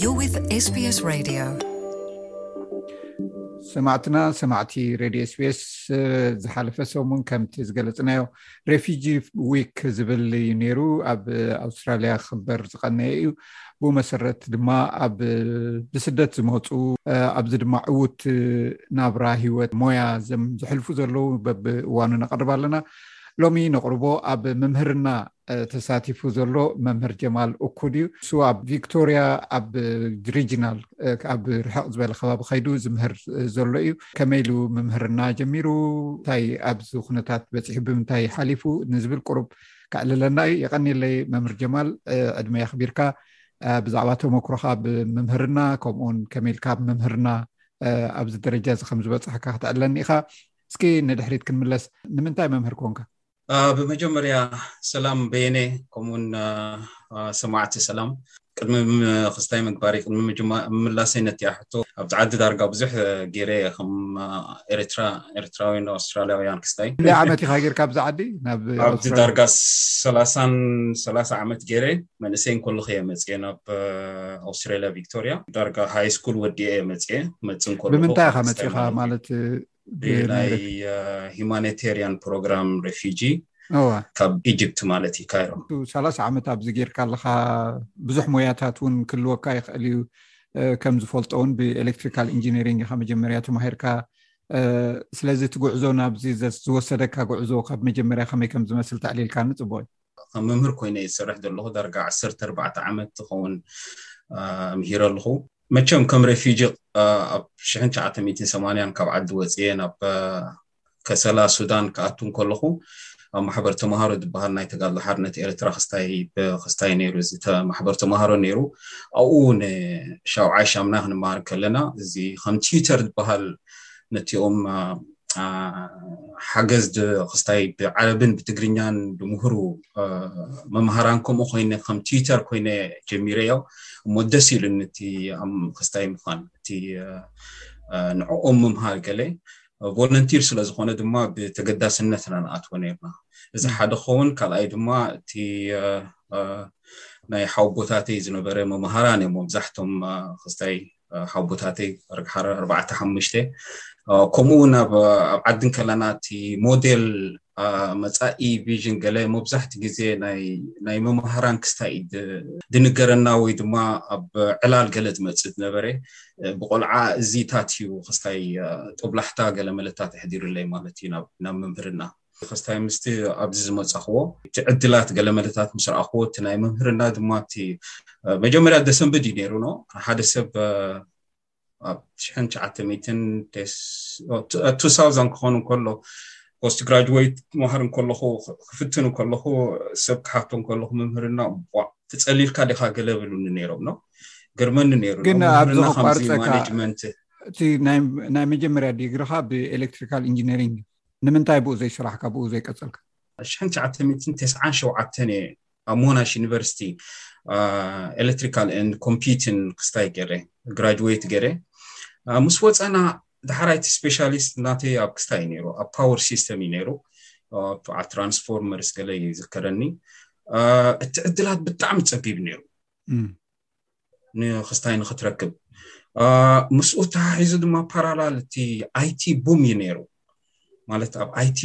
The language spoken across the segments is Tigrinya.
You're with SBS Radio. ሰማዕትና ሰማዕቲ ሬድዮ ስቤስ ዝሓለፈ ሰሙን ከምቲ ዝገለፅናዮ ሬፊጂ ዊክ ዝብል እዩ ነይሩ ኣብ ኣውስትራልያ ክክበር ዝቀነየ እዩ ብኡ መሰረት ድማ ኣብ ብስደት ዝመፁ ኣብዚ ድማ ዕዉት ናብራ ሂወት ሞያ ዘም ዝሕልፉ ዘለዉ በብእዋኑ ነቅርብ ኣለና ሎሚ ነቕርቦ ኣብ ምምህርና ተሳቲፉ ዘሎ መምህር ጀማል እኩድ እዩ እሱ ኣብ ቪክቶርያ ኣብ ሪጅናል ኣብ ርሕቕ ዝበለ ከባቢ ከይዱ ዝምህር ዘሎ እዩ ከመይ ኢሉ ምምህርና ጀሚሩ እንታይ ኣብዚ ኩነታት በፂሑ ብምንታይ ሓሊፉ ንዝብል ቅሩብ ክዕልለና እዩ የቀኒለይ መምህር ጀማል ዕድመ ኣክቢርካ ብዛዕባ ተመክሮካ ብ ምምህርና ከምኡውን ከመይ ኢልካ ብ ምምህርና ኣብዚ ደረጃ እዚ ከምዝበፅሐካ ክትዕለኒ ኢካ እስኪ ንድሕሪት ክንምለስ ንምንታይ መምህር ኮንካ ብመጀመርያ ሰላም በየነ ከምኡውን ሰማዕቲ ሰላም ቅድሚ ክስታይ ምግባሪ ቅድሚ ምላሰይ ነቲ ኣሕቶ ኣብቲ ዓዲ ዳርጋ ብዙሕ ገይረ ከም ኤርትራ ኤርትራውያን ኣውስትራልያውያን ክስታይ ዓመት ኢካ ጌርካ ኣብዚ ዓዲ ናኣብቲ ዳርጋ ሰላሳን ሰላሳ ዓመት ገይረ መንእሰይ እንኮለኹ እየ መፅኤ ናብ ኣውስትራሊያ ቪክቶሪያ ዳርጋ ሃይ ስኩል ወዲኤ እየ መፅኤ መፅ እንኮለኹብምንታይ ኢካ መፅኢካ ማለት ብናይ ሂማኒታሪያን ፕሮግራም ሬፊጂ ካብ ኢጅፕት ማለት እዩ ካይሮም ሰላሳ ዓመት ኣብዚ ጌርካ ኣለካ ብዙሕ ሞያታት እውን ክልወካ ይኽእል እዩ ከም ዝፈልጦ እውን ብኤሌክትሪካል ኢንጂነሪንግ ኢካ መጀመርያ ተማሂርካ ስለዚ እቲ ጉዕዞ ናብዚ ዝወሰደካ ጉዕዞ ካብ መጀመርያ ከመይ ከም ዝመስል ተዕሊልካ ንፅቡቅ እዩ ከም መምህር ኮይነ እየ ዝሰርሕ ዘለኹ ዳርጋ ዓሰርተ ኣርባዕተ ዓመት ዝኸውን ምሂረ ኣለኹ መቸም ከም ሬፊጂ ኣብ ሽሕን ትሽዓተ ሚእትን ሰማንያን ካብ ዓዲ ወፅየ ናብ ከሰላ ሱዳን ክኣቱ እንከለኹ ኣብ ማሕበር ተምሃሮ ዝበሃል ናይ ተጋሎ ሓርነት ኤርትራ ክስታይ ብክስታይ ነይሩ እዚ ማሕበር ተምሃሮ ነይሩ ኣብኡ እውን ሻውዓይ ሻምና ክንመሃር ከለና እዚ ከም ቲዩተር ዝበሃል ነቲኦም ሓገዝ ክስታይ ብዓረብን ብትግርኛን ብምህሩ መምሃራን ከምኡ ኮይነ ከም ትዊተር ኮይነ ጀሚረዮ እሞ ደስ ኢሉኒ እቲ ክስታይ ምኳን እቲ ንዕኦም ምምሃር ገለ ቮለንቲር ስለ ዝኾነ ድማ ብተገዳስነት ኢና ንኣትዎ ነርና እዚ ሓደ ኸውን ካልኣይ ድማ እቲ ናይ ሓውቦታተይ ዝነበረ መምሃራን እዮም መብዛሕቶም ክስታይ ሓቦታተይ ርግሓረ ኣርባዕተ ሓሙሽተ ከምኡ እውን ኣብ ዓድን ከለና እቲ ሞዴል መፃኢ ቪዥን ገለ መብዛሕቲ ግዜ ናይ መምሃራን ክስታይ ድንገረና ወይ ድማ ኣብ ዕላል ገለ ዝመፅእ ዝነበረ ብቆልዓ እዚታት እዩ ክስታይ ጦብላሕታ ገለ መለታ ተሕዲሩለይ ማለት እዩ ናብ ምምህርና ፈስታይ ምስቲ ኣብዚ ዝመፃኽዎ እቲ ዕድላት ገለመለታት ምስ ረኣኽዎ እቲ ናይ መምህርና ድማ እቲ መጀመርያ ደሰንብድ እዩ ነይሩ ኖ ሓደ ሰብ ኣብ ሽሕን ትሽዓተ ሚትን ቱ ሳውዛን ክኾኑ ከሎ ፖስት ግራጅዌት መሃር እንከለኹ ክፍትን እንከለኹ ሰብ ክሓቶ እንከለኹ መምህርና ቧዕ ትፀሊልካ ዲኻ ገለ ብሉኒ ነይሮም ኖ ግርመኒ ነይሩ ግን ኣብዚ ክቋርፀካ እቲ ናይ መጀመርያ ዲግሪኻ ብኤሌክትሪካል ኢንጂነሪንግ እዩ ንምንታይ ብኡ ዘይሰራሕካ ብኡ ዘይቀጸልካ። ሽሕን ትሽዓተ ሚእትን ተስዓን ሸውዓተን እየ ኣብ ሞናሽ ዩኒቨርሲቲ ኤሌክትሪካል ኤንድ ኮምፒቲን ክስታይ ገይረ ግራጅዌት ገይረ ምስ ወፀና ዳሕራይ እቲ ስፔሻሊስት ናተይ ኣብ ክስታይ እዩ ነይሩ ኣብ ፓወር ሲስተም እዩ ነይሩ በዓል ትራንስፎርመርስ ገለ ይዝከረኒ እቲ ዕድላት ብጣዕሚ ፀቢብ ነይሩ ንክስታይ ንክትረክብ ምስኡ ተሓሒዙ ድማ ፓራላል እቲ ኣይቲ ቡም እዩ ነይሩ ማለት ኣብ ኣይቲ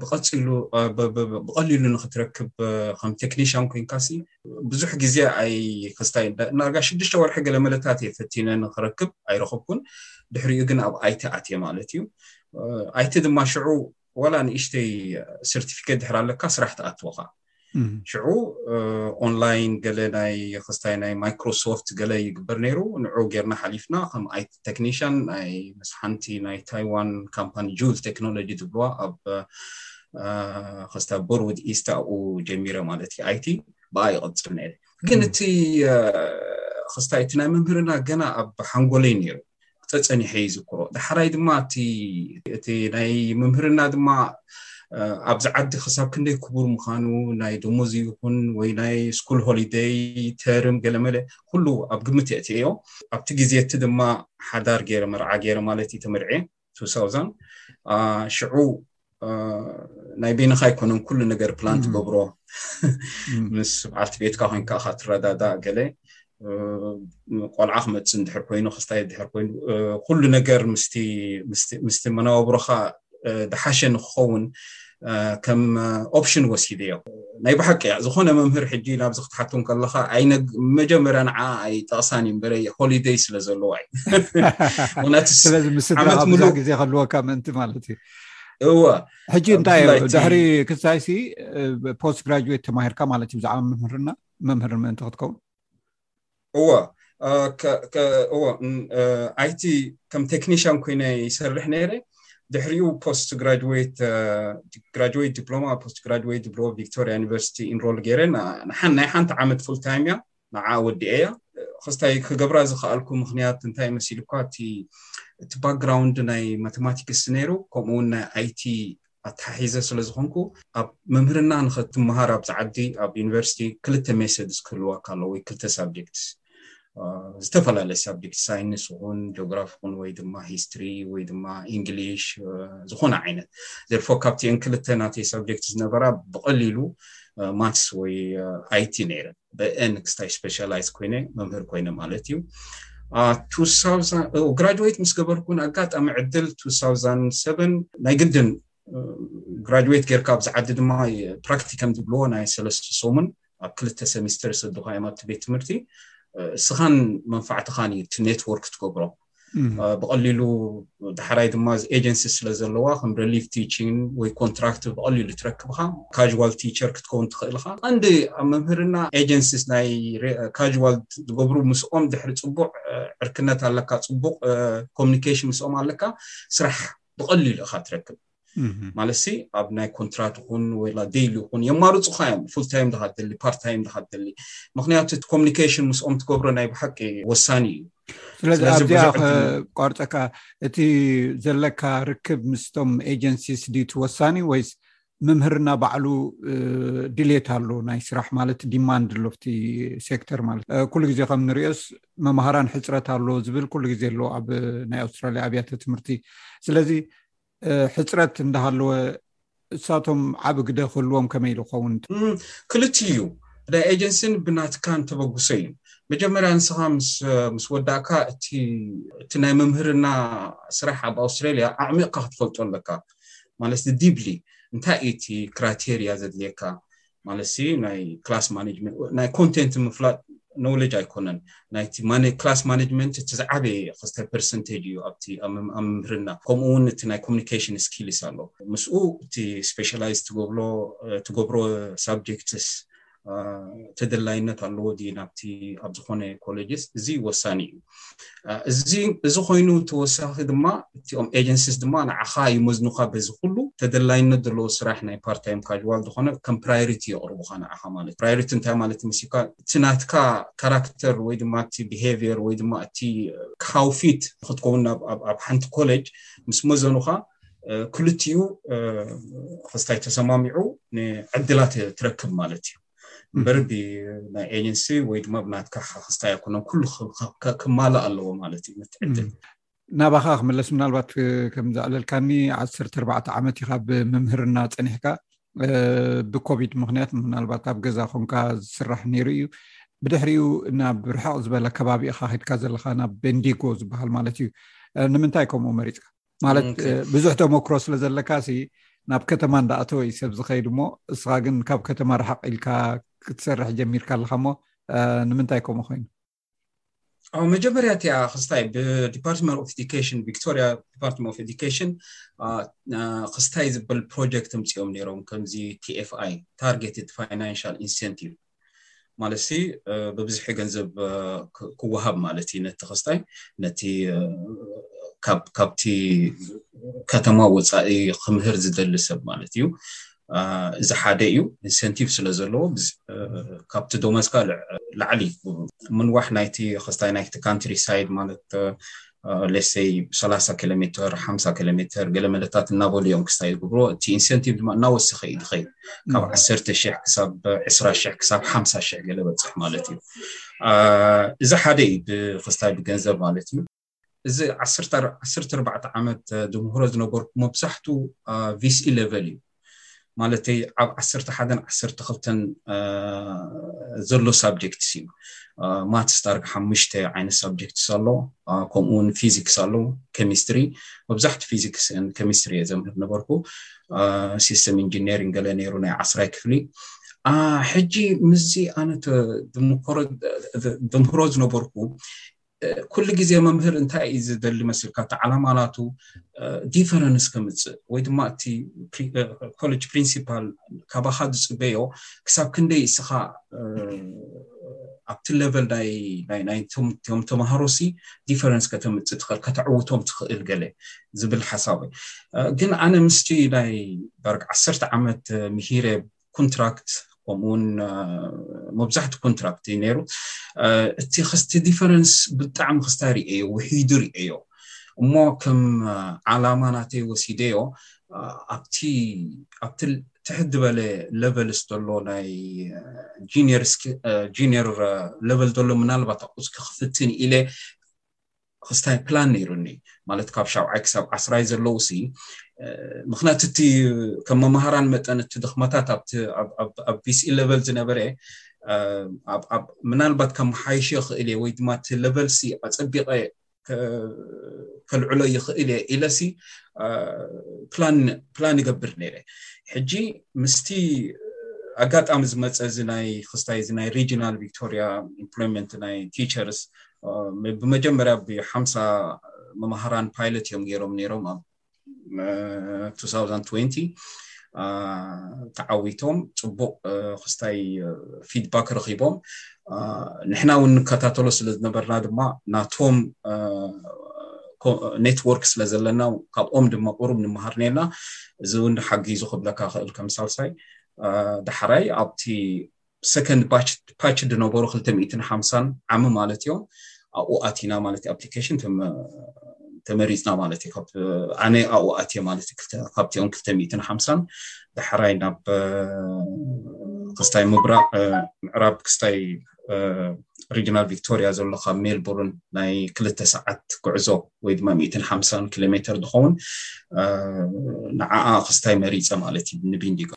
ብቀፂሉ ብቀሊሉ ንክትረክብ ከም ቴክኒሽያን ኮንካሲ ብዙሕ ግዜ ኣይ ክስታይ እናርጋ ሽዱሽተ ወርሒ ገለ መለታት እየ ፈቲነ ንክረክብ ኣይረከብኩን ድሕሪኡ ግን ኣብ ኣይቲ ኣትየ ማለት እዩ ኣይቲ ድማ ሽዑ ዋላ ንእሽተይ ሰርቲፊኬት ድሕር ኣለካ ስራሕ ትኣትወኻ ሽዑ ኦንላይን ገለ ናይ ክስታይ ናይ ማይክሮሶፍት ገለ ይግበር ነይሩ ንዑ ጌርና ሓሊፍና ከም ኣይቲ ቴክኒሽን ናይ ምስ ሓንቲ ናይ ታይዋን ካምፓኒ ጁል ቴክኖሎጂ ትብልዋ ኣብ ክስታይ ቦርውድ ኢስት ኣብኡ ጀሚረ ማለት እዩ ኣይቲ ብኣ ይቐፅል ነይረ ግን እቲ ክስታይ እቲ ናይ መምህርና ገና ኣብ ሓንጎለይ ነይሩ ተፀኒሐ ይዝክሮ ዳሕራይ ድማ እቲ ናይ ምምህርና ድማ ኣብዚ ዓዲ ክሳብ ክንደይ ክቡር ምዃኑ ናይ ደሞዝ ይኹን ወይ ናይ ስኩል ሆሊደይ ተርም ገለመለ ኩሉ ኣብ ግምት የእትዮ ኣብቲ ግዜ እቲ ድማ ሓዳር ገይረ መርዓ ገይረ ማለት እዩ ተመርዐ 2000 ሽዑ ናይ ቤንኻ ኣይኮነን ኩሉ ነገር ፕላን ትገብሮ ምስ በዓልቲ ቤትካ ኮንካ ካ ትረዳዳእ ገለ ቆልዓ ክመፅእ እንድሕር ኮይኑ ክስታይ ድሕር ኮይኑ ኩሉ ነገር ምስቲ መነባብሮኻ ድሓሸ ንክኸውን ከም ኦፕሽን ወሲደዮ ናይ ብሓቂ እያ ዝኾነ መምህር ሕጂ ናብዚ ክትሓቶም ከለካ መጀመርያ ንዓ ኣይ ጠቕሳን እዩ በረ ሆሊደይ ስለ ዘለዋ እዩ ስለዚ ምስድራብዙ ግዜ ከልወካ ምእንቲ ማለት እዩ እወ ሕጂ እንታይ እዩ ድሕሪ ክሳይሲ ፖስት ግራጅዌት ተማሂርካ ማለት እዩ ብዛዕባ መምህርና መምህር ምእንቲ ክትከውን እዎ እዎ ኣይቲ ከም ቴክኒሽን ኮይነ ይሰርሕ ነይረ ድሕሪኡ ፖስት ግራጅዌት ግራጅዌት ዲፕሎማ ፖስት ግራጅዌት ድሮ ቪክቶሪያ ዩኒቨርሲቲ ኢንሮል ገይረ ናይ ሓንቲ ዓመት ፉል ታይም እያ ንዓ ወዲኤ እያ ክስታይ ክገብራ ዝኽኣልኩ ምክንያት እንታይ መሲልኳ እቲ እቲ ባክግራውንድ ናይ ማቴማቲክስ ነይሩ ከምኡውን ናይ ኣይቲ ኣተሓሒዘ ስለ ዝኾንኩ ኣብ መምህርና ንኸትመሃር ኣብዚ ዓዲ ኣብ ዩኒቨርሲቲ ክልተ ሜሰድስ ክህልዋካ ኣለዎ ወይ ክልተ ሳብጀክትስ ዝተፈላለየ ሳብጀክት ሳይንስ ይኹን ጂኦግራፊ ይኹን ወይ ድማ ሂስትሪ ወይ ድማ እንግሊሽ ዝኾነ ዓይነት ዘርፎ ካብቲኤን ክልተ ናተይ ሳብጀክት ዝነበራ ብቐሊሉ ማትስ ወይ ኣይቲ ነይረን ብኤን ክስታይ ስፔሻላይዝ ኮይነ መምህር ኮይነ ማለት እዩ ግራጅዌት ምስ ገበርኩን ኣጋጣሚ ዕድል 2007 ናይ ግድን ግራጅዌት ጌርካ ኣብዚ ዓዲ ድማ ፕራክቲከም ዝብልዎ ናይ ሰለስተ ሰሙን ኣብ ክልተ ሰሚስተር ሰዱካ እዮም ኣብቲ ቤት ትምህርቲ እስኻን መንፋዕትኻን እዩ እቲ ኔትወርክ ትገብሮ ብቐሊሉ ዳሕራይ ድማ ኤጀንሲ ስለ ዘለዋ ከም ሪሊፍ ቲቺን ወይ ኮንትራክት ብቐሊሉ ትረክብኻ ካዋል ቲቸር ክትከውን ትኽእል ኻ ቀንዲ ኣብ መምህርና ኤጀንሲስ ናይ ካዋል ዝገብሩ ምስኦም ድሕሪ ፅቡቅ ዕርክነት ኣለካ ፅቡቅ ኮሚኒኬሽን ምስኦም ኣለካ ስራሕ ብቐሊሉ ኢኻ ትረክብ ማለት ሲ ኣብ ናይ ኮንትራት ይኹን ወይ ደይሊ ይኹን የማርፁኻ እዮም ፉል ታይም ድካ ትደሊ ፓርት ታይም ድካ ትደሊ ምክንያቱ እቲ ኮሚኒኬሽን ምስኦም ትገብሮ ናይ ብሓቂ ወሳኒ እዩ ስለዚ ኣብዚኣ ቋርፀካ እቲ ዘለካ ርክብ ምስቶም ኤጀንሲ ስድቲ ወሳኒ ወይስ ምምህርና ባዕሉ ድሌት ኣሎ ናይ ስራሕ ማለት ዲማንድ ኣሎቲ ሴክተር ማለት ኩሉ ግዜ ከም ንሪኦስ መምሃራን ሕፅረት ኣሎ ዝብል ኩሉ ግዜ ኣሎ ኣብ ናይ ኣውስትራሊያ ኣብያተ ትምህርቲ ስለዚ ሕፅረት እንዳሃለወ እሳቶም ዓብ ግደ ክህልዎም ከመይ ኢሉ ክኸውን ክልቲኡ እዩ ናይ ኤጀንሲን ብናትካን ተበግሶ እዩ መጀመርያ ንስኻ ምስ ወዳእካ እቲ ናይ መምህርና ስራሕ ኣብ ኣውስትራልያ ኣዕሚቕካ ክትፈልጦ ኣለካ ማለት ዲብሊ እንታይ እቲ ክራቴርያ ዘድልየካ ማለት ሲ ናይ ክላስ ማነጅመንት ናይ ኮንቴንት ምፍላጥ ኖውሌጅ ኣይኮነን ናይቲ ክላስ ማነጅመንት እቲ ዝዓበየ ክስተ ፐርሰንቴጅ እዩ ኣብቲ ኣብ ምምህርና ከምኡ እውን እቲ ናይ ኮሚኒኬሽን ስኪልስ ኣሎ ምስኡ እቲ ስፔሻላይዝ ትገብሎ ትገብሮ ሳብጀክትስ ተደላይነት ኣለዎ ድዩ ናብቲ ኣብ ዝኾነ ኮሌጅስ እዚ ወሳኒ እዩ እዚ ኮይኑ ተወሳኺ ድማ እቲኦም ኤጀንሲስ ድማ ንዓኻ ይመዝኑኻ በዚ ኩሉ ተደላይነት ዘለዎ ስራሕ ናይ ፓርታይም ካዋል ዝኾነ ከም ፕራዮሪቲ የቕርቡኻ ንዓኻ ማለት ፕራዮሪቲ እንታይ ማለት መሲካ እቲ ናትካ ካራክተር ወይ ድማ እቲ ብሄቪየር ወይ ድማ እቲ ካውፊት ክትከውን ኣብ ሓንቲ ኮሌጅ ምስ መዘኑኻ ክልትኡ ክስታይ ተሰማሚዑ ንዕድላት ትረክብ ማለት እዩ እምበር ብ ናይ ኤጀንሲ ወይ ድማ ብናትካ ክስታ ኣይኮነ ኩሉ ክማላእ ኣለዎ ማለት እዩ ንትዕድል ናባካ ክምለስ ምናልባት ከምዝኣለልካኒ ዓሰርተ ኣርባዕተ ዓመት ዩ ካብ ምምህርና ፀኒሕካ ብኮቪድ ምክንያት ምናልባት ኣብ ገዛ ኮንካ ዝስራሕ ነይሩ እዩ ብድሕሪኡ ናብ ርሕቅ ዝበለ ከባቢ ኢካ ከድካ ዘለካ ናብ ቤንዲጎ ዝበሃል ማለት እዩ ንምንታይ ከምኡ መሪፅካ ማለት ብዙሕ ተመክሮ ስለ ዘለካ ሲ ናብ ከተማ እንዳኣተወ እዩ ሰብ ዝከይድ እሞ እስኻ ግን ካብ ከተማ ርሓቅ ኢልካ ክትሰርሕ ጀሚርካ ኣለካ እሞ ንምንታይ ከምኡ ኮይኑ ኣብ መጀመርያ እቲያ ክስታይ ብዲፓርትመንት ኦፍ ኤዱኬሽን ቪክቶርያ ዲፓርትመንት ኦፍ ኤዱኬሽን ክስታይ ዝበል ፕሮጀክት ምፅኦም ነይሮም ከምዚ ቲኤፍኣይ ታርጌትድ ፋይናንሻል ኢንሴንቲቭ ማለት ሲ ብብዝሒ ገንዘብ ክወሃብ ማለት እዩ ነቲ ክስታይ ነቲ ካብቲ ከተማ ወፃኢ ክምህር ዝደሊ ሰብ ማለት እዩ እዚ ሓደ እዩ ኢንሰንቲቭ ስለ ዘለዎ ካብቲ ዶመዝካ ላዕሊ ምንዋሕ ናይቲ ክስታይ ናይቲ ካንትሪ ሳይድ ማለት ሌሰይ ሰላሳ ኪሎ ሜተር ሓምሳ ኪሎ ሜተር ገለ መለታት እናበሉ እዮም ክስታይ ዝገብሮ እቲ ኢንሰንቲቭ ድማ እናወሰኸ እዩ ዝኸይድ ካብ ዓሰርተ ሽሕ ክሳብ ዕስራ ሽሕ ክሳብ ሓምሳ ሽሕ ገለ በፅሕ ማለት እዩ እዚ ሓደ እዩ ብክስታይ ብገንዘብ ማለት እዩ እዚ ዓሰርተ ኣርባዕተ ዓመት ድምህሮ ዝነበርኩ መብዛሕቱ ቪስ ኢለቨል እዩ ማለተይ ኣብ ዓሰርተ ሓደን ዓሰርተ ክልተን ዘሎ ሳብጀክትስ እዩ ማትስ ዳርጋ ሓሙሽተ ዓይነት ሳብጀክትስ ኣሎ ከምኡ እውን ፊዚክስ ኣሎ ኬሚስትሪ መብዛሕቲ ፊዚክስ ኬሚስትሪ እየ ዘምህር ነበርኩ ሲስተም ኢንጂነሪንግ ገለ ነይሩ ናይ ዓስራይ ክፍሊ ሕጂ ምስዚ ኣነ ተምህሮ ዝነበርኩ ኩሉ ግዜ መምህር እንታይ እዩ ዝደሊ መስልካ እቲ ዓላማ ናቱ ዲፈረንስ ከምፅእ ወይ ድማ እቲ ኮሌጅ ፕሪንሲፓል ካባኻ ዝፅበዮ ክሳብ ክንደይ እስኻ ኣብቲ ሌቨል ናይቶም ተምሃሮ ሲ ዲፈረንስ ከተምፅእ ትኽእል ከተዕውቶም ትኽእል ገለ ዝብል ሓሳብ ግን ኣነ ምስቲ ናይ ዳርጋ ዓሰርተ ዓመት ምሂረ ኮንትራክት ከምኡውን መብዛሕቲ ኮንትራክት እዩ ነይሩ እቲ ክስቲ ዲፈረንስ ብጣዕሚ ክስታ ርእዮ ውሒዱ ርእዮ እሞ ከም ዓላማ ናተይ ወሲደዮ ኣብቲ ኣብቲ ትሕት ዝበለ ለቨልስ ዘሎ ናይ ጂኒር ጂኒር ለቨል ዘሎ ምናልባት ኣቁፅኪ ክፍትን ኢለ ክስታይ ፕላን ነይሩኒ ማለት ካብ ሻብዓይ ክሳብ ዓስራይ ዘለዉ ሲ ምክንያቱ እቲ ከም መማሃራን መጠን እቲ ድኽመታት ኣብ ቢስ ኢለቨል ዝነበረ ምናልባት ከም መሓይሸ ይኽእል እየ ወይ ድማ እቲ ለቨል ሲ ኣፀቢቐ ከልዕሎ ይኽእል እየ ኢለ ሲ ፕላን ይገብር ነይረ ሕጂ ምስቲ ኣጋጣሚ ዝመፀ እዚ ናይ ክስታይ እዚ ናይ ሪጂናል ቪክቶሪያ ኢምፕሎይመንት ናይ ቲቸርስ ብመጀመርያ ብ ሓምሳ መማህራን ፓይለት እዮም ገይሮም ነይሮም ኣብ ተዓዊቶም ፅቡቅ ክስታይ ፊድባክ ረኪቦም ንሕና እውን ንከታተሎ ስለዝነበርና ድማ ናቶም ኔትወርክ ስለዘለና ካብኦም ድማ ቁሩብ ንምሃር ነና እዚ እውን ሓጊዙ ክብለካ ክእል ከም ሳልሳይ ዳሕራይ ኣብቲ ሰከንድ ባች ዝነበሩ ክልተ ሚእትን ሓምሳን ዓሚ ማለት እዮም ኣብኡ ኣቲና ማለት እዩ ኣፕሊኬሽን ተመሪፅና ማለት እዩ ኣነ ኣብኡ ኣትየ ማለት እዩ ካብቲኦም ክልተ ሚእትን ሓምሳን ዳሕራይ ናብ ክስታይ ምብራቅ ምዕራብ ክስታይ ሪጅናል ቪክቶሪያ ዘሎ ካብ ሜልቡርን ናይ ክልተ ሰዓት ጉዕዞ ወይ ድማ ሚእትን ሓምሳን ኪሎ ሜተር ዝኸውን ንዓኣ ክስታይ መሪጸ ማለት እዩ ንቢንዲጎ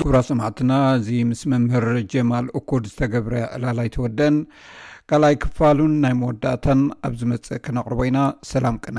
ክብራ ሰማዕትና እዚ ምስ መምህር ጀማል እኩድ ዝተገብረ ዕላል ኣይተወደን ካልኣይ ክፋሉን ናይ መወዳእታን ኣብ ዝመጽእ ክነቕርቦ ኢና ሰላም ቅነ